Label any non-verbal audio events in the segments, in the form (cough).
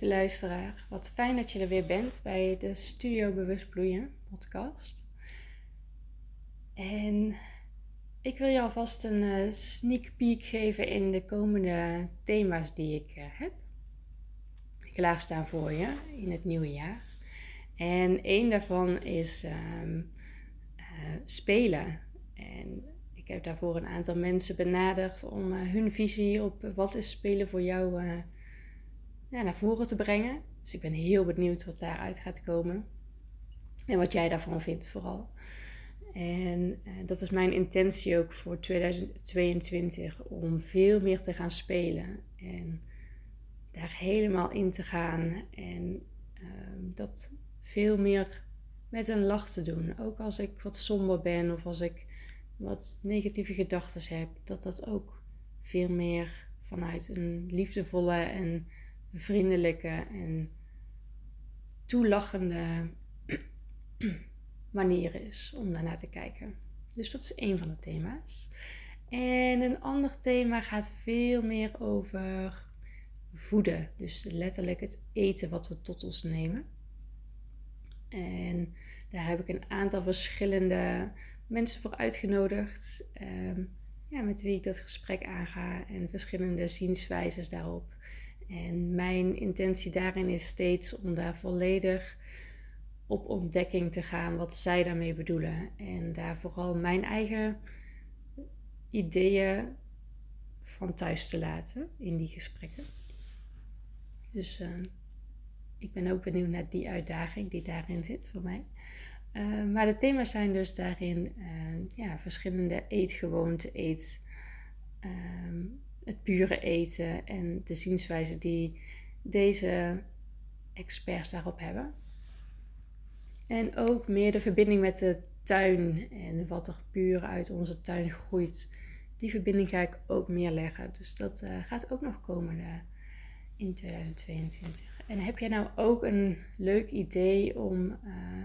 luisteraar. Wat fijn dat je er weer bent bij de Studio Bewust Bloeien podcast. En ik wil je alvast een uh, sneak peek geven in de komende thema's die ik uh, heb. Klaarstaan voor je in het nieuwe jaar. En één daarvan is uh, spelen. En ik heb daarvoor een aantal mensen benaderd om hun visie op wat is spelen voor jou naar voren te brengen. Dus ik ben heel benieuwd wat daaruit gaat komen. En wat jij daarvan vindt vooral. En uh, dat is mijn intentie ook voor 2022 om veel meer te gaan spelen en daar helemaal in te gaan en uh, dat veel meer met een lach te doen. Ook als ik wat somber ben of als ik wat negatieve gedachten heb, dat dat ook veel meer vanuit een liefdevolle en vriendelijke en toelachende (clears throat) manier is om daarnaar te kijken. Dus dat is één van de thema's. En een ander thema gaat veel meer over voeden. Dus letterlijk het eten wat we tot ons nemen. En daar heb ik een aantal verschillende mensen voor uitgenodigd. Um, ja, met wie ik dat gesprek aanga en verschillende zienswijzes daarop. En mijn intentie daarin is steeds om daar volledig op ontdekking te gaan wat zij daarmee bedoelen. En daar vooral mijn eigen ideeën van thuis te laten in die gesprekken. Dus uh, ik ben ook benieuwd naar die uitdaging die daarin zit voor mij. Uh, maar de thema's zijn dus daarin uh, ja, verschillende eetgewoonten, eet, ehm, het pure eten en de zienswijze die deze experts daarop hebben. En ook meer de verbinding met de tuin en wat er puur uit onze tuin groeit. Die verbinding ga ik ook meer leggen. Dus dat uh, gaat ook nog komen uh, in 2022. En heb jij nou ook een leuk idee om uh,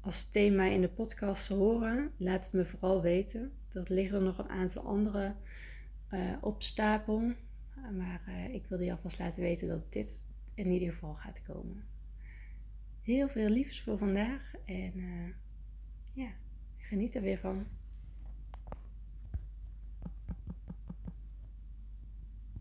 als thema in de podcast te horen? Laat het me vooral weten. Dat liggen er nog een aantal andere uh, op stapel. Maar uh, ik wilde je alvast laten weten dat dit in ieder geval gaat komen. Heel veel liefs voor vandaag en uh, ja, geniet er weer van.